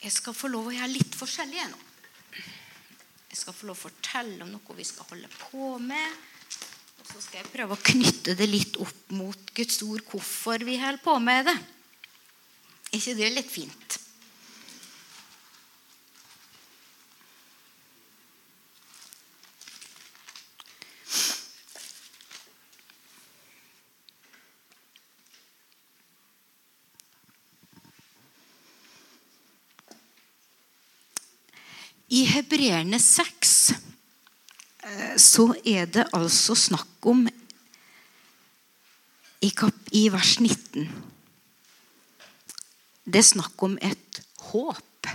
Jeg skal få lov å gjøre litt forskjellig nå. Jeg skal få lov å fortelle om noe vi skal holde på med. Og så skal jeg prøve å knytte det litt opp mot Guds ord, hvorfor vi holder på med det. Er ikke det litt fint? I Hebreerne 6 eh, så er det altså snakk om i vers 19 Det er snakk om et håp.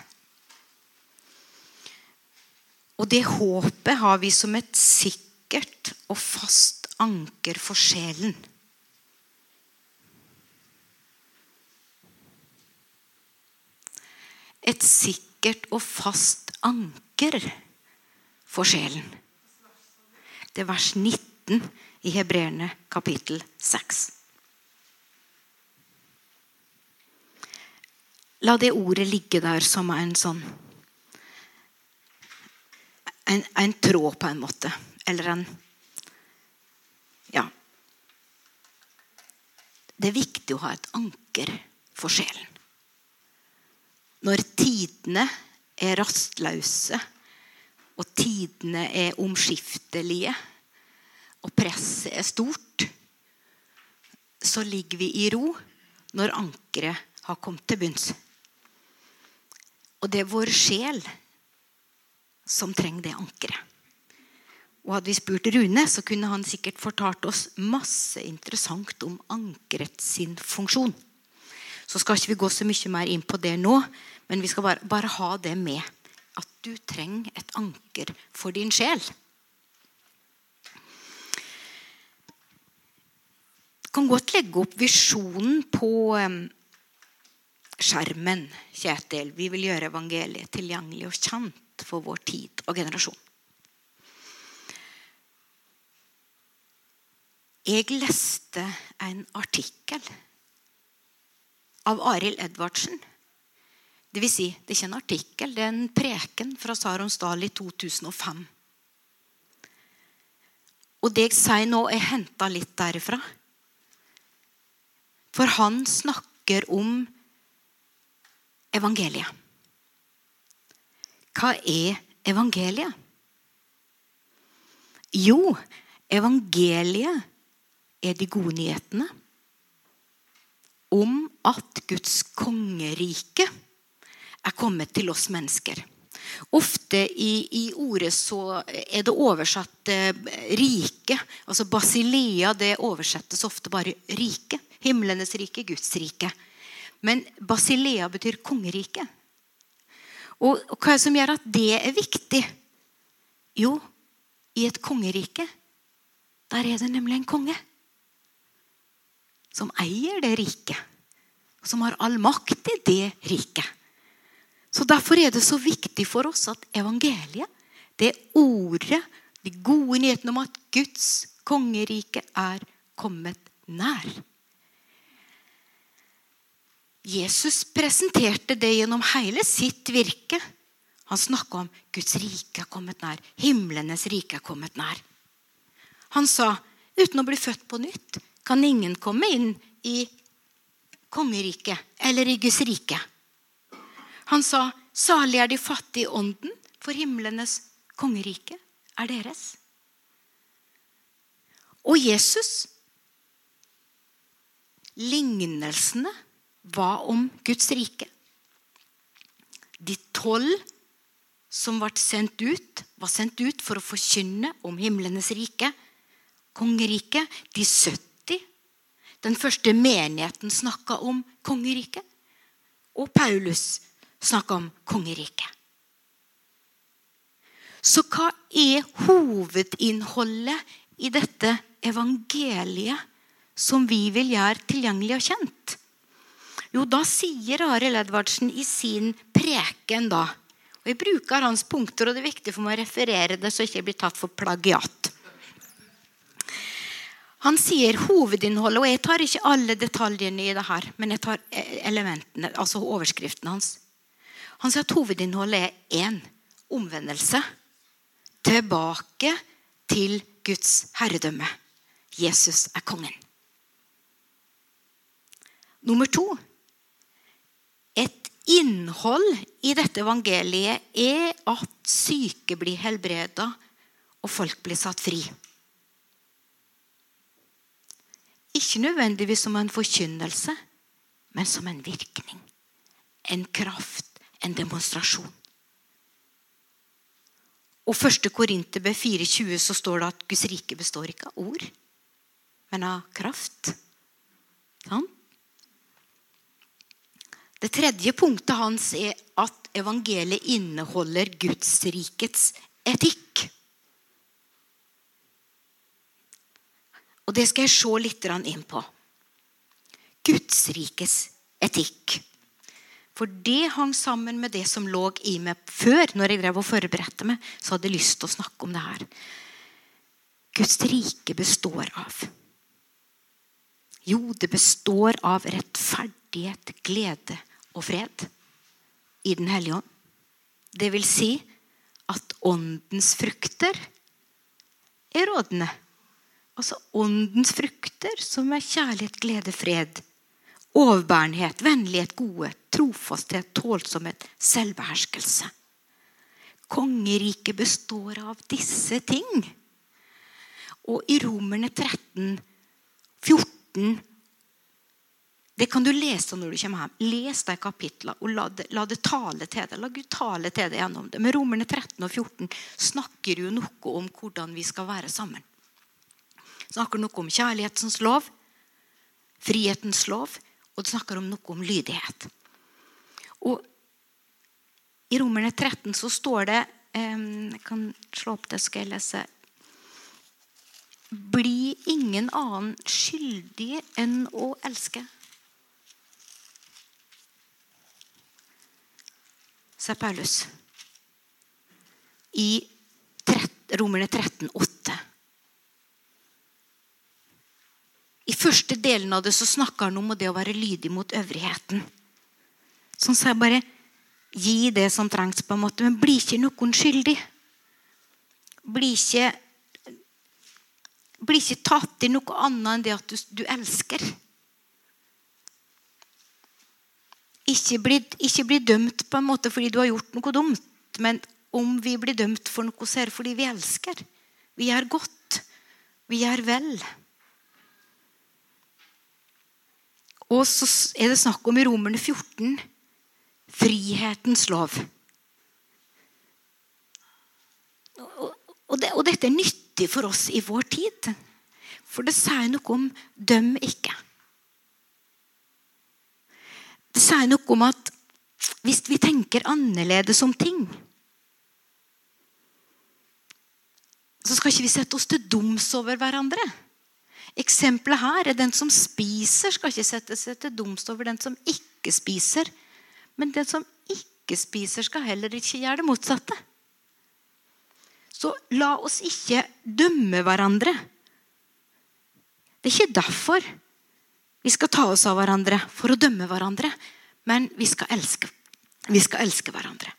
Og det håpet har vi som et sikkert og fast anker for sjelen. Et sikkert og fast anker for sjelen. Det er vers 19 i Hebreerne kapittel 6. La det ordet ligge der som en sånn en, en tråd, på en måte. Eller en Ja. Det er viktig å ha et anker for sjelen. Når tidene er rastløse, og tidene er omskiftelige, og presset er stort, så ligger vi i ro når ankeret har kommet til bunns. Og det er vår sjel som trenger det ankeret. Og Hadde vi spurt Rune, så kunne han sikkert fortalt oss masse interessant om ankeret sin funksjon. Så skal ikke vi gå så mye mer inn på det nå, men vi skal bare, bare ha det med. At du trenger et anker for din sjel. Du kan godt legge opp visjonen på skjermen, Kjetil. Vi vil gjøre evangeliet tilgjengelig og kjent for vår tid og generasjon. Jeg leste en artikkel av Arild Edvardsen. Det vil si, det er ikke en artikkel, det er en preken fra Saronsdal i 2005. Og det jeg sier nå, er henta litt derifra. For han snakker om evangeliet. Hva er evangeliet? Jo, evangeliet er de gode nyhetene om at Guds kongerike er kommet til oss mennesker. Ofte i, i ordet så er det oversatt eh, rike. Altså Basilea det oversettes ofte bare rike. Himlenes rike, Guds rike. Men Basilea betyr kongerike. Og, og hva er det som gjør at det er viktig? Jo, i et kongerike der er det nemlig en konge som eier det riket. Som har all makt i det riket. Så Derfor er det så viktig for oss at evangeliet, det ordet, de gode nyhetene om at Guds kongerike er kommet nær. Jesus presenterte det gjennom hele sitt virke. Han snakka om Guds rike er kommet nær. Himlenes rike er kommet nær. Han sa uten å bli født på nytt kan ingen komme inn i kongeriket eller i Guds rike. Han sa, 'Salig er de fattige i ånden, for himlenes kongerike er deres'. Og Jesus Lignelsene var om Guds rike. De tolv som ble sendt ut, var sendt ut for å forkynne om himlenes rike, kongeriket. De 70 den første menigheten snakka om kongeriket. Og Paulus snakka om kongeriket. Så hva er hovedinnholdet i dette evangeliet som vi vil gjøre tilgjengelig og kjent? Jo, da sier Arild Edvardsen i sin preken da og Jeg bruker hans punkter, og det er viktig for meg å referere det, så jeg ikke blir tatt for plagiat. Han sier hovedinnholdet, og jeg tar ikke alle detaljene i det her, men jeg tar elementene, altså overskriften hans. Han sier at hovedinnholdet er én omvendelse. Tilbake til Guds herredømme. Jesus er kongen. Nummer to. Et innhold i dette evangeliet er at syke blir helbreda, og folk blir satt fri. Ikke nødvendigvis som en forkynnelse, men som en virkning. En kraft, en demonstrasjon. Og 1. Korinterbrev 4,20 så står det at Guds rike består ikke av ord, men av kraft. Sånn? Det tredje punktet hans er at evangeliet inneholder Guds rikets etikk. Og det skal jeg se litt inn på. Guds rikes etikk. For det hang sammen med det som lå i meg før. når jeg drev og forberedte meg, så hadde jeg lyst til å snakke om det her. Guds rike består av Jo, det består av rettferdighet, glede og fred i Den hellige ånd. Det vil si at åndens frukter er rådende. Altså åndens frukter, som er kjærlighet, glede, fred. Overbærenhet, vennlighet, godhet, trofasthet, tålsomhet, selvbeherskelse. Kongeriket består av disse ting. Og i Romerne 13, 14 Det kan du lese når du kommer hjem. Les de kapitlene og la det, la det, tale til deg. La Gud tale til deg gjennom det. Men Romerne 13 og 14 snakker jo noe om hvordan vi skal være sammen snakker noe om kjærlighetens lov, frihetens lov, og det snakker om noe om lydighet. Og I Romerne 13 så står det Jeg kan slå opp det, så skal jeg lese. Bli ingen annen skyldig enn å elske. Sa Paulus i Romerne 13, 8. I første delen av det så snakker han om det å være lydig mot øvrigheten. Så jeg bare Gi det som trengs, på en måte, men bli ikke noen skyldig. Bli ikke, bli ikke tatt i noe annet enn det at du, du elsker. Ikke bli, ikke bli, dømt på en måte fordi du har gjort noe dumt, men om vi blir dømt for noe, så er det fordi vi elsker. Vi gjør godt. Vi gjør vel. Og så er det snakk om i Romerne 14 frihetens lov. Og, det, og, dette er nyttig for oss i vår tid. For det sier noe om 'døm ikke'. Det sier noe om at hvis vi tenker annerledes om ting Så skal ikke vi sette oss til doms over hverandre. Eksempelet her er den som spiser, skal ikke sette seg til doms over den som ikke spiser. Men den som ikke spiser, skal heller ikke gjøre det motsatte. Så la oss ikke dømme hverandre. Det er ikke derfor vi skal ta oss av hverandre for å dømme hverandre. Men vi skal elske, vi skal elske hverandre.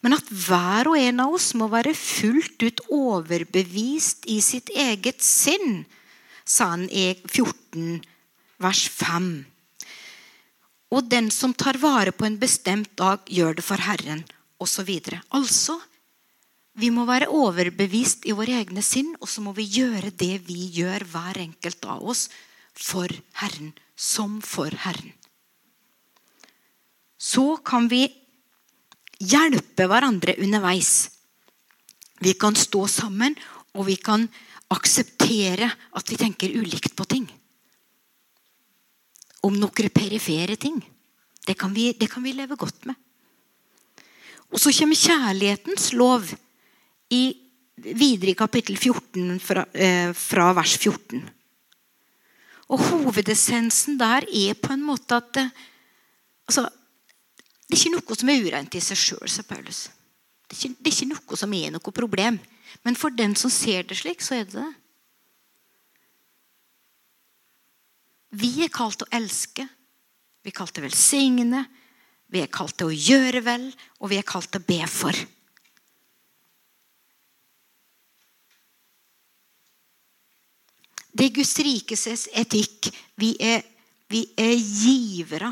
Men at hver og en av oss må være fullt ut overbevist i sitt eget sinn sa han i 14, vers 5. Og den som tar vare på en bestemt dag, gjør det for Herren, osv. Altså, vi må være overbevist i våre egne sinn, og så må vi gjøre det vi gjør, hver enkelt av oss, for Herren. Som for Herren. Så kan vi hjelpe hverandre underveis. Vi kan stå sammen, og vi kan akseptere at vi tenker ulikt på ting. Om noen perifere ting. Det kan vi, det kan vi leve godt med. Og så kommer kjærlighetens lov i, videre i kapittel 14 fra, eh, fra vers 14. Og hovedessensen der er på en måte at det, altså, det er ikke noe som er ureint i seg sjøl, sa Paulus. Det er, ikke, det er ikke noe som er noe problem. Men for den som ser det slik, så er det det. Vi er kalt å elske. Vi er kalt å velsigne. Vi er kalt til å gjøre vel, og vi er kalt til å be for. Det er Guds rikes etikk. Vi er, vi er givere.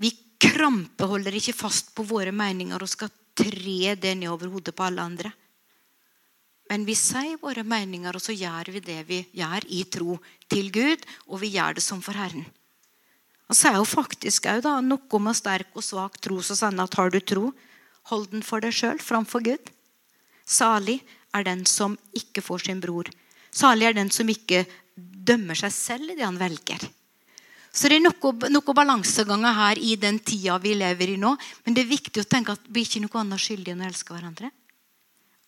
Vi krampeholder ikke fast på våre meninger og skal tre det ned over hodet på alle andre. Men vi sier våre meninger, og så gjør vi det vi gjør i tro til Gud. Og vi gjør det som for Herren. Han sier jo faktisk òg noe om sterk og svak tro. Så sier at har du tro, hold den for deg sjøl framfor Gud. Salig er den som ikke får sin bror. Salig er den som ikke dømmer seg selv i det han velger. Så det er noe, noe balanseganger her i den tida vi lever i nå. Men det er viktig å tenke at vi ikke er noe annet skyldige enn å elske hverandre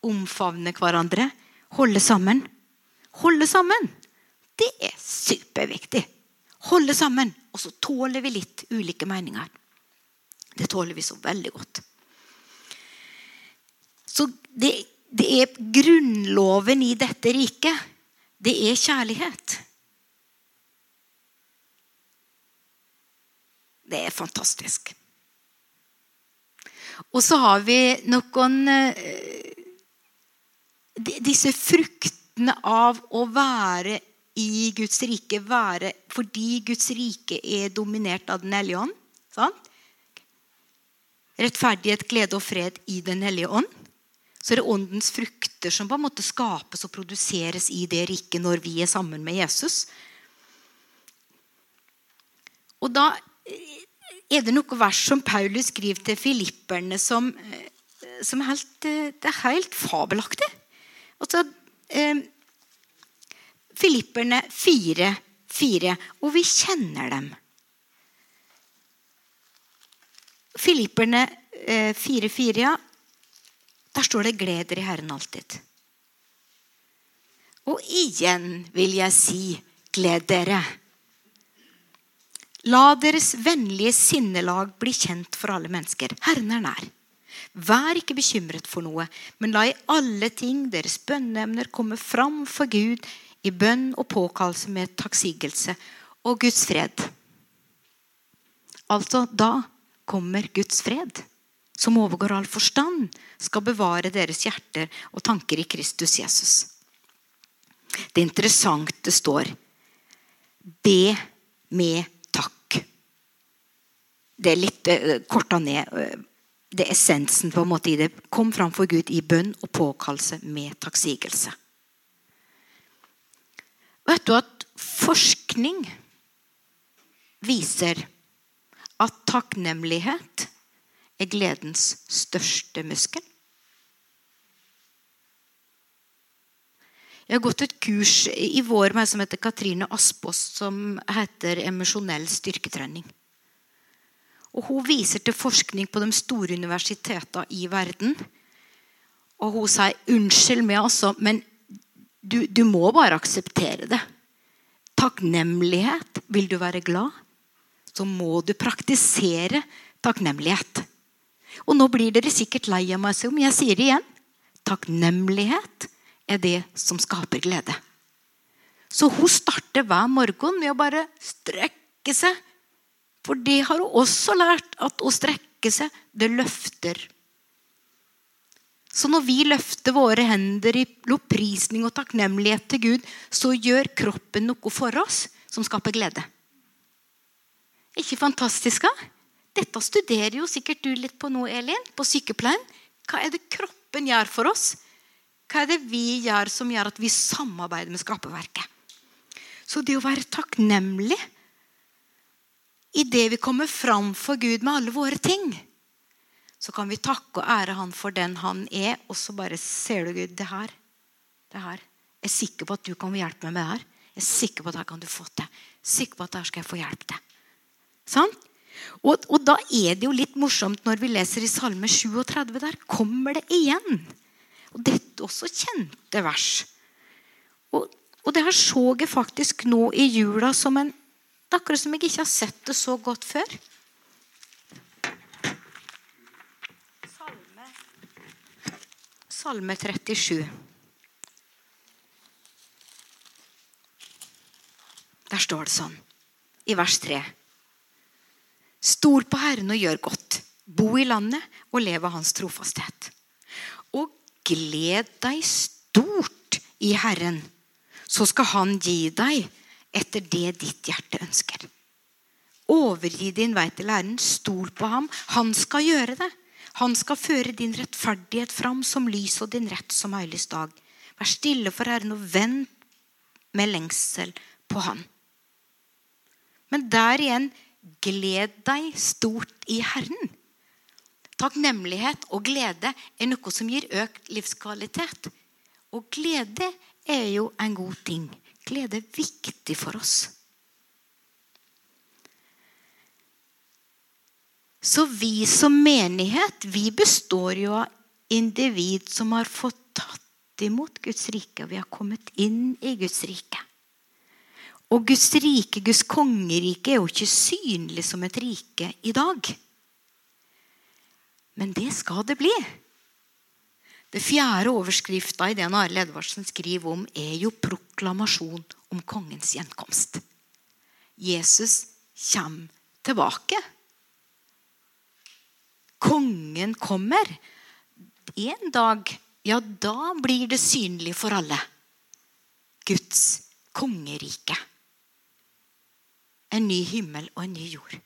omfavne hverandre, holde sammen. Holde sammen! Det er superviktig. Holde sammen. Og så tåler vi litt ulike meninger. Det tåler vi så veldig godt. Så det, det er grunnloven i dette riket. Det er kjærlighet. Det er fantastisk. Og så har vi noen eh, disse fruktene av å være i Guds rike være, fordi Guds rike er dominert av Den hellige ånd. Sant? Rettferdighet, glede og fred i Den hellige ånd. Så er det åndens frukter som på en måte skapes og produseres i det riket når vi er sammen med Jesus. Og da er det noe vers som Paulus skriver til filipperne som, som er helt, det er helt fabelaktig. Altså, eh, Filipperne 4, 4, og vi kjenner dem. Filipperne eh, 4, 4, ja. Der står det 'gled dere i Herren alltid'. Og igjen vil jeg si 'gled dere'. La deres vennlige sinnelag bli kjent for alle mennesker. Herren er nær. Vær ikke bekymret for noe, men la i alle ting deres bønneemner komme fram for Gud i bønn og påkallelse med takksigelse og Guds fred. Altså, da kommer Guds fred, som overgår all forstand, skal bevare deres hjerter og tanker i Kristus Jesus. Det interessante står Be med takk. Det er litt eh, korta ned eh, det er essensen på en måte i det. Kom framfor Gud i bønn og påkallelse med takksigelse. Vet du at forskning viser at takknemlighet er gledens største muskel? Jeg har gått et kurs i vår med som heter Katrine Aspås, som heter emosjonell styrketrening. Og Hun viser til forskning på de store universitetene i verden. Og hun sier unnskyld meg, altså, men du, du må bare akseptere det. Takknemlighet. Vil du være glad, så må du praktisere takknemlighet. Og nå blir dere sikkert lei av meg men jeg sier det igjen. Takknemlighet er det som skaper glede. Så hun starter hver morgen med å bare strekke seg for det har hun også lært, at å strekke seg, det løfter. Så når vi løfter våre hender i lovprisning og takknemlighet til Gud, så gjør kroppen noe for oss som skaper glede. Ikke fantastisk? da? Dette studerer jo sikkert du litt på nå, Elin, på sykepleien. Hva er det kroppen gjør for oss? Hva er det vi gjør som gjør at vi samarbeider med skaperverket? Så det å være takknemlig Idet vi kommer fram for Gud med alle våre ting, så kan vi takke og ære Han for den Han er. Og så bare ser du Gud, det her, det her. Jeg er sikker på at du kan hjelpe meg med det her. Jeg er sikker på at her kan du få til. Sikker på at her skal jeg få hjelp til. Sånn? Og, og, da er det jo litt morsomt når vi leser i Salme 37. Der kommer det igjen. Og dette også kjente vers. Og, og det her så jeg faktisk nå i jula som en det er akkurat som jeg ikke har sett det så godt før. Salme, Salme 37. Der står det sånn, i vers 3. Stol på Herren og gjør godt. Bo i landet og lev av hans trofasthet. Og gled deg stort i Herren, så skal Han gi deg etter det ditt hjerte ønsker. Overgi din vei til Herren, stol på ham. Han skal gjøre det. Han skal føre din rettferdighet fram som lys og din rett som høylys dag. Vær stille for Herren og vend med lengsel på Han. Men der igjen gled deg stort i Herren. Takknemlighet og glede er noe som gir økt livskvalitet. Og glede er jo en god ting. Glede viktig for oss. Så vi som menighet vi består jo av individ som har fått tatt imot Guds rike. Vi har kommet inn i Guds rike. Og Guds rike, Guds kongerike, er jo ikke synlig som et rike i dag. Men det skal det bli. Det fjerde overskrifta i det Arild Edvardsen skriver om, er jo proklamasjon om kongens gjenkomst. Jesus kommer tilbake. Kongen kommer. En dag, ja, da blir det synlig for alle. Guds kongerike. En ny himmel og en ny jord.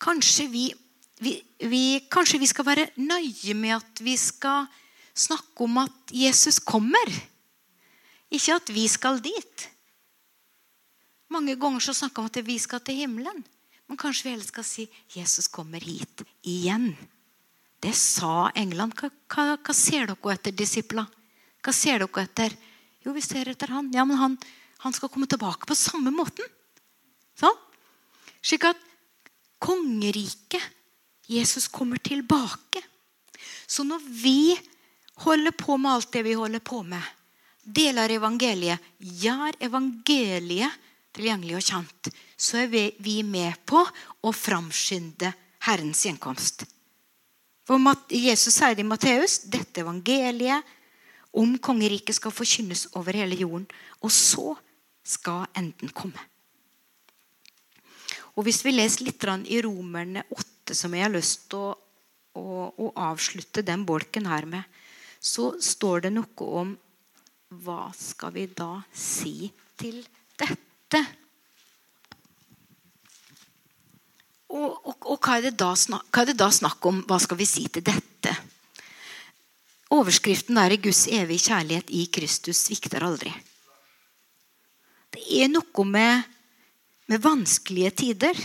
Kanskje vi, vi, vi, kanskje vi skal være nøye med at vi skal snakke om at Jesus kommer. Ikke at vi skal dit. Mange ganger så snakker vi om at vi skal til himmelen. Men kanskje vi heller skal si Jesus kommer hit igjen. Det sa England. Hva, hva, hva ser dere etter, disipler? Hva ser dere etter? Jo, vi ser etter han. Ja, men han, han skal komme tilbake på samme måten. Sånn? Slik at kongeriket Jesus kommer tilbake. Så når vi holder på med alt det vi holder på med, deler evangeliet, gjør evangeliet tilgjengelig og kjent, så er vi med på å framskynde Herrens gjenkomst. For Jesus sier det i Matteus dette evangeliet om kongeriket skal forkynnes over hele jorden. Og så skal enden komme. Og Hvis vi leser litt i Romerne 8, som jeg har lyst til å, å, å avslutte den bolken her med, så står det noe om hva skal vi da si til dette? Og, og, og hva, er snak, hva, er det da snakk om? Hva skal vi si til dette? Overskriften er 'Guds evige kjærlighet i Kristus svikter aldri'. Det er noe med, med vanskelige tider.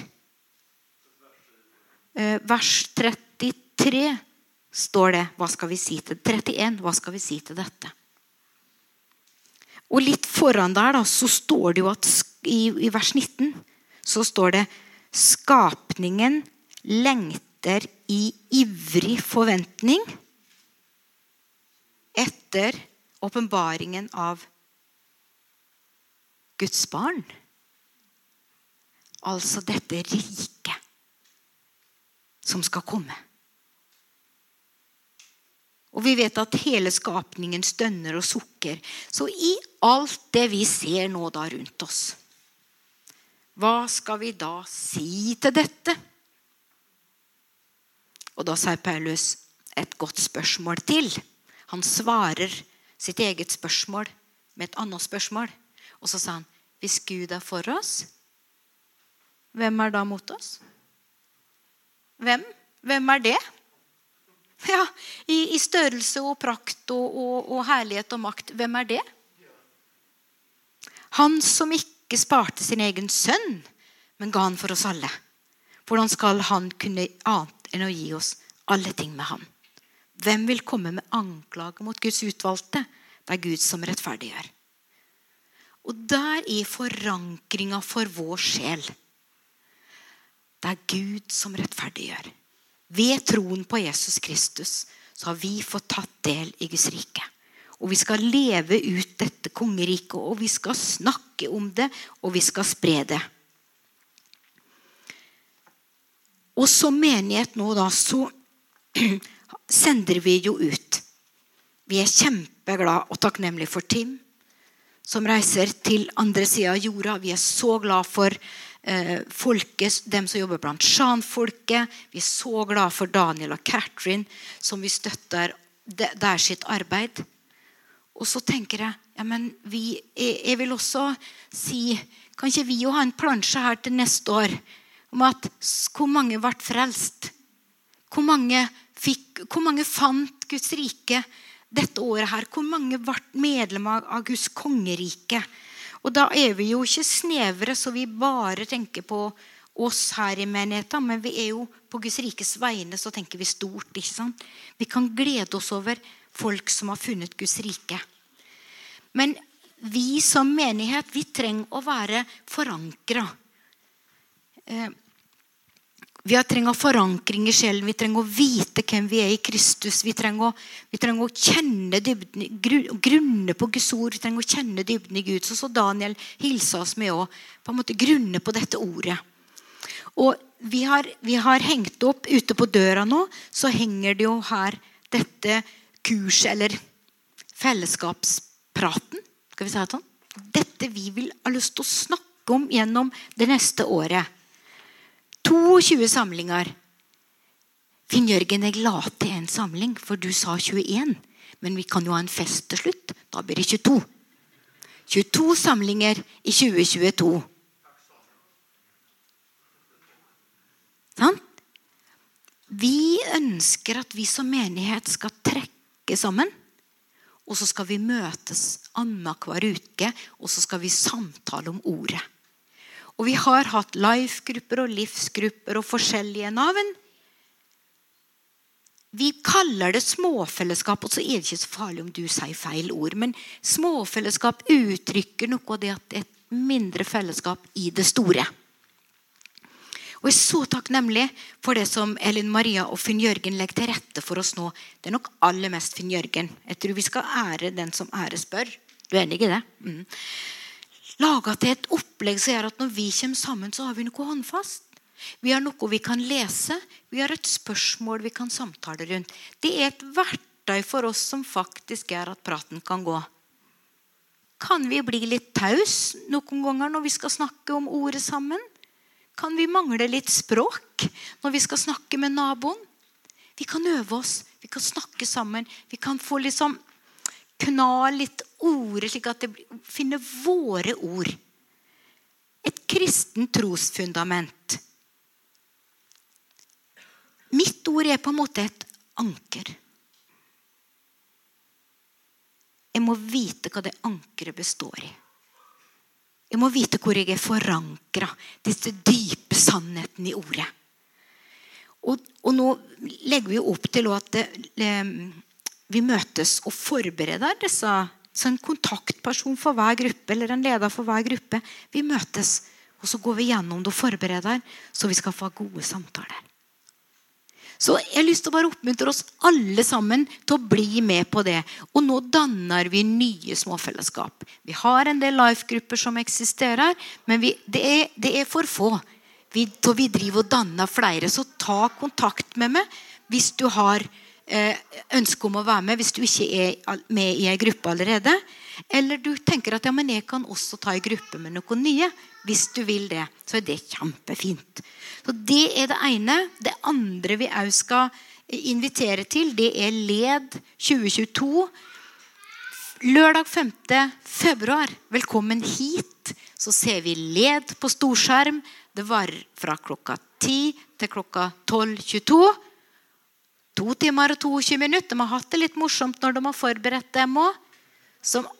Eh, vers 33 står det hva skal vi si til 31. Hva skal vi si til dette? Og litt foran der da, så står det jo at i, vers 19 så står det Skapningen lengter i ivrig forventning etter åpenbaringen av Guds barn. Altså dette riket som skal komme. Og vi vet at hele skapningen stønner og sukker. Så i alt det vi ser nå da rundt oss hva skal vi da si til dette? Og da sier Paulus et godt spørsmål til. Han svarer sitt eget spørsmål med et annet spørsmål. Og så sa han hvis Gud er for oss, hvem er da mot oss? Hvem? Hvem er det? Ja, i, i størrelse og prakt og, og, og herlighet og makt. Hvem er det? Han som ikke sparte sin egen sønn, men ga han for oss alle. Hvordan skal han kunne annet enn å gi oss alle ting med han? Hvem vil komme med anklage mot Guds utvalgte? Det er Gud som rettferdiggjør. Og der er forankringa for vår sjel. Det er Gud som rettferdiggjør. Ved troen på Jesus Kristus så har vi fått tatt del i Guds rike. Og vi skal leve ut dette kongeriket, og vi skal snakke om det, og vi skal spre det. Og som menighet nå, da, så sender vi jo ut. Vi er kjempeglade og takknemlige for Tim, som reiser til andre sida av jorda. Vi er så glad for eh, folket, dem som jobber blant sjanfolket. Vi er så glad for Daniel og Catherine, som vi støtter der sitt arbeid. Og så tenker jeg ja, men vi, jeg, vil også si Kan ikke vi jo ha en plansje her til neste år om at hvor mange ble frelst? Hvor mange, fikk, hvor mange fant Guds rike dette året her? Hvor mange ble medlemmer av Guds kongerike? Og da er vi jo ikke snevre, så vi bare tenker på oss her i menigheten. Men vi er jo på Guds rikes vegne, så tenker vi stort. ikke sant? Vi kan glede oss over folk som har funnet Guds rike. Men vi som menighet vi trenger å være forankra. Vi trenger forankring i sjelen. Vi trenger å vite hvem vi er i Kristus. Vi trenger vi trenger å kjenne dybden, grunne på Guds ord. Vi trenger å kjenne dybden i Gud. Så, så Daniel hilsa oss med å på en måte grunne på dette ordet. Og vi har, vi har, hengt opp ute på døra nå, så henger det jo her dette kurset, eller fellesskapspraten. Skal vi si det sånn? Dette vi vil ha lyst til å snakke om gjennom det neste året. 22 samlinger. Finn Jørgen, jeg la til en samling, for du sa 21. Men vi kan jo ha en fest til slutt. Da blir det 22. 22 samlinger i 2022. Sant? Vi ønsker at vi som menighet skal trekke sammen. Og så skal vi møtes annenhver uke, og så skal vi samtale om ordet. Og vi har hatt life-grupper og livsgrupper og forskjellige navn. Vi kaller det småfellesskap, og så er det ikke så farlig om du sier feil ord. Men småfellesskap uttrykker noe av det at det er et mindre fellesskap i det store. Og Jeg er så takknemlig for det som Elin Maria og Finn Jørgen legger til rette for oss nå. Det er nok aller mest Finn Jørgen. Jeg tror vi skal ære den som ære spør. Du er enig i det? Mm laga til et opplegg som gjør at når vi kommer sammen, så har vi noe håndfast. Vi har noe vi kan lese. Vi har et spørsmål vi kan samtale rundt. Det er et verktøy for oss som faktisk gjør at praten kan gå. Kan vi bli litt taus noen ganger når vi skal snakke om ordet sammen? Kan vi mangle litt språk når vi skal snakke med naboen? Vi kan øve oss, vi kan snakke sammen. Vi kan få liksom kna litt ordet, slik at det finner våre ord. Et kristent trosfundament. Mitt ord er på en måte et anker. Jeg må vite hva det ankeret består i. Jeg må vite hvor jeg er forankra. Disse dype sannhetene i ordet. Og, og, nå legger vi opp til at det, vi møtes og forbereder disse så en kontaktperson for hver gruppe eller en leder for hver gruppe. Vi møtes, og så går vi gjennom det og forbereder, så vi skal få gode samtaler. Så jeg har lyst til å bare oppmuntre oss alle sammen til å bli med på det. Og nå danner vi nye småfellesskap. Vi har en del life-grupper som eksisterer, men vi, det, er, det, er, for få. Vi, vi driver og danner flere. Så ta kontakt med meg hvis du har ønske om å være med hvis du ikke er med i ei gruppe allerede. Eller du tenker at ja, men jeg kan også ta i gruppe med noen nye. Hvis du vil det, så er det kjempefint. Så Det er det ene. Det andre vi òg skal invitere til, det er LED 2022. Lørdag 5. februar. Velkommen hit. Så ser vi LED på storskjerm. Det var fra klokka 10 til klokka 12.22. To timer og 22 minutter. De har hatt det litt morsomt når de har forberedt dem òg.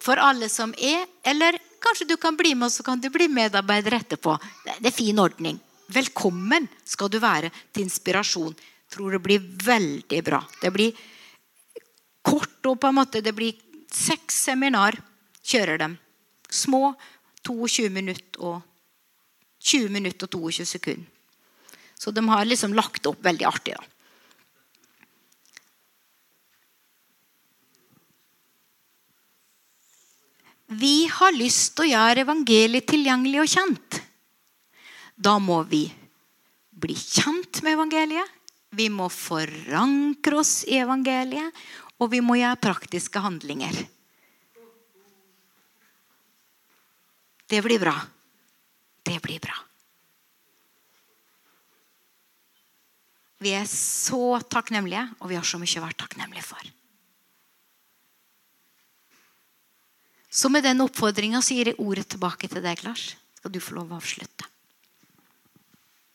For alle som er. Eller kanskje du kan bli med, og så kan du bli medarbeider etterpå. Det er fin ordning. Velkommen skal du være til inspirasjon. Tror det blir veldig bra. Det blir kort og på en måte Det blir seks seminar kjører dem. Små 22 minutter og 20 minutter og 22 sekunder. Så de har liksom lagt opp veldig artig. da. vi har lyst til å gjøre evangeliet tilgjengelig og kjent, da må vi bli kjent med evangeliet. Vi må forankre oss i evangeliet, og vi må gjøre praktiske handlinger. Det blir bra. Det blir bra. Vi er så takknemlige, og vi har så mye å være takknemlige for. Så med den oppfordringa gir jeg ordet tilbake til deg, Lars. Skal du få lov å avslutte.